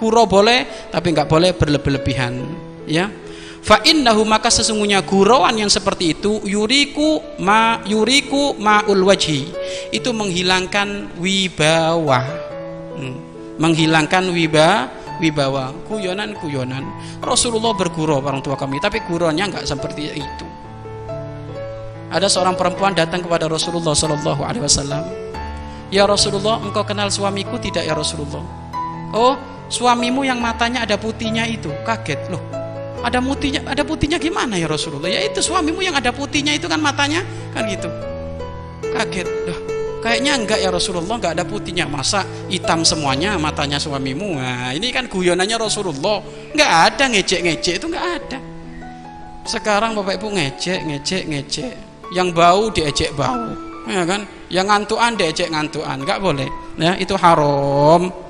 Guro boleh, tapi nggak boleh berlebih-lebihan. Ya. Fa innahu maka sesungguhnya guroan yang seperti itu yuriku ma yuriku maul wajhi itu menghilangkan wibawa. Hmm. Menghilangkan wiba wibawa, kuyonan-kuyonan. Rasulullah bergurau orang tua kami, tapi guruannya nggak seperti itu. Ada seorang perempuan datang kepada Rasulullah Shallallahu Alaihi Wasallam. Ya Rasulullah, engkau kenal suamiku tidak ya Rasulullah? Oh, suamimu yang matanya ada putihnya itu. Kaget loh. Ada putihnya, ada putihnya gimana ya Rasulullah? Ya itu suamimu yang ada putihnya itu kan matanya kan gitu. Kaget. Loh, Kayaknya enggak ya Rasulullah, enggak ada putihnya. Masa hitam semuanya matanya suamimu? Nah, ini kan guyonannya Rasulullah. Enggak ada ngecek-ngecek itu enggak ada. Sekarang Bapak Ibu ngecek, ngecek, ngecek. Yang bau diejek bau. Ya kan? Yang ngantuan diejek ngantuan. Enggak boleh. Ya, itu haram.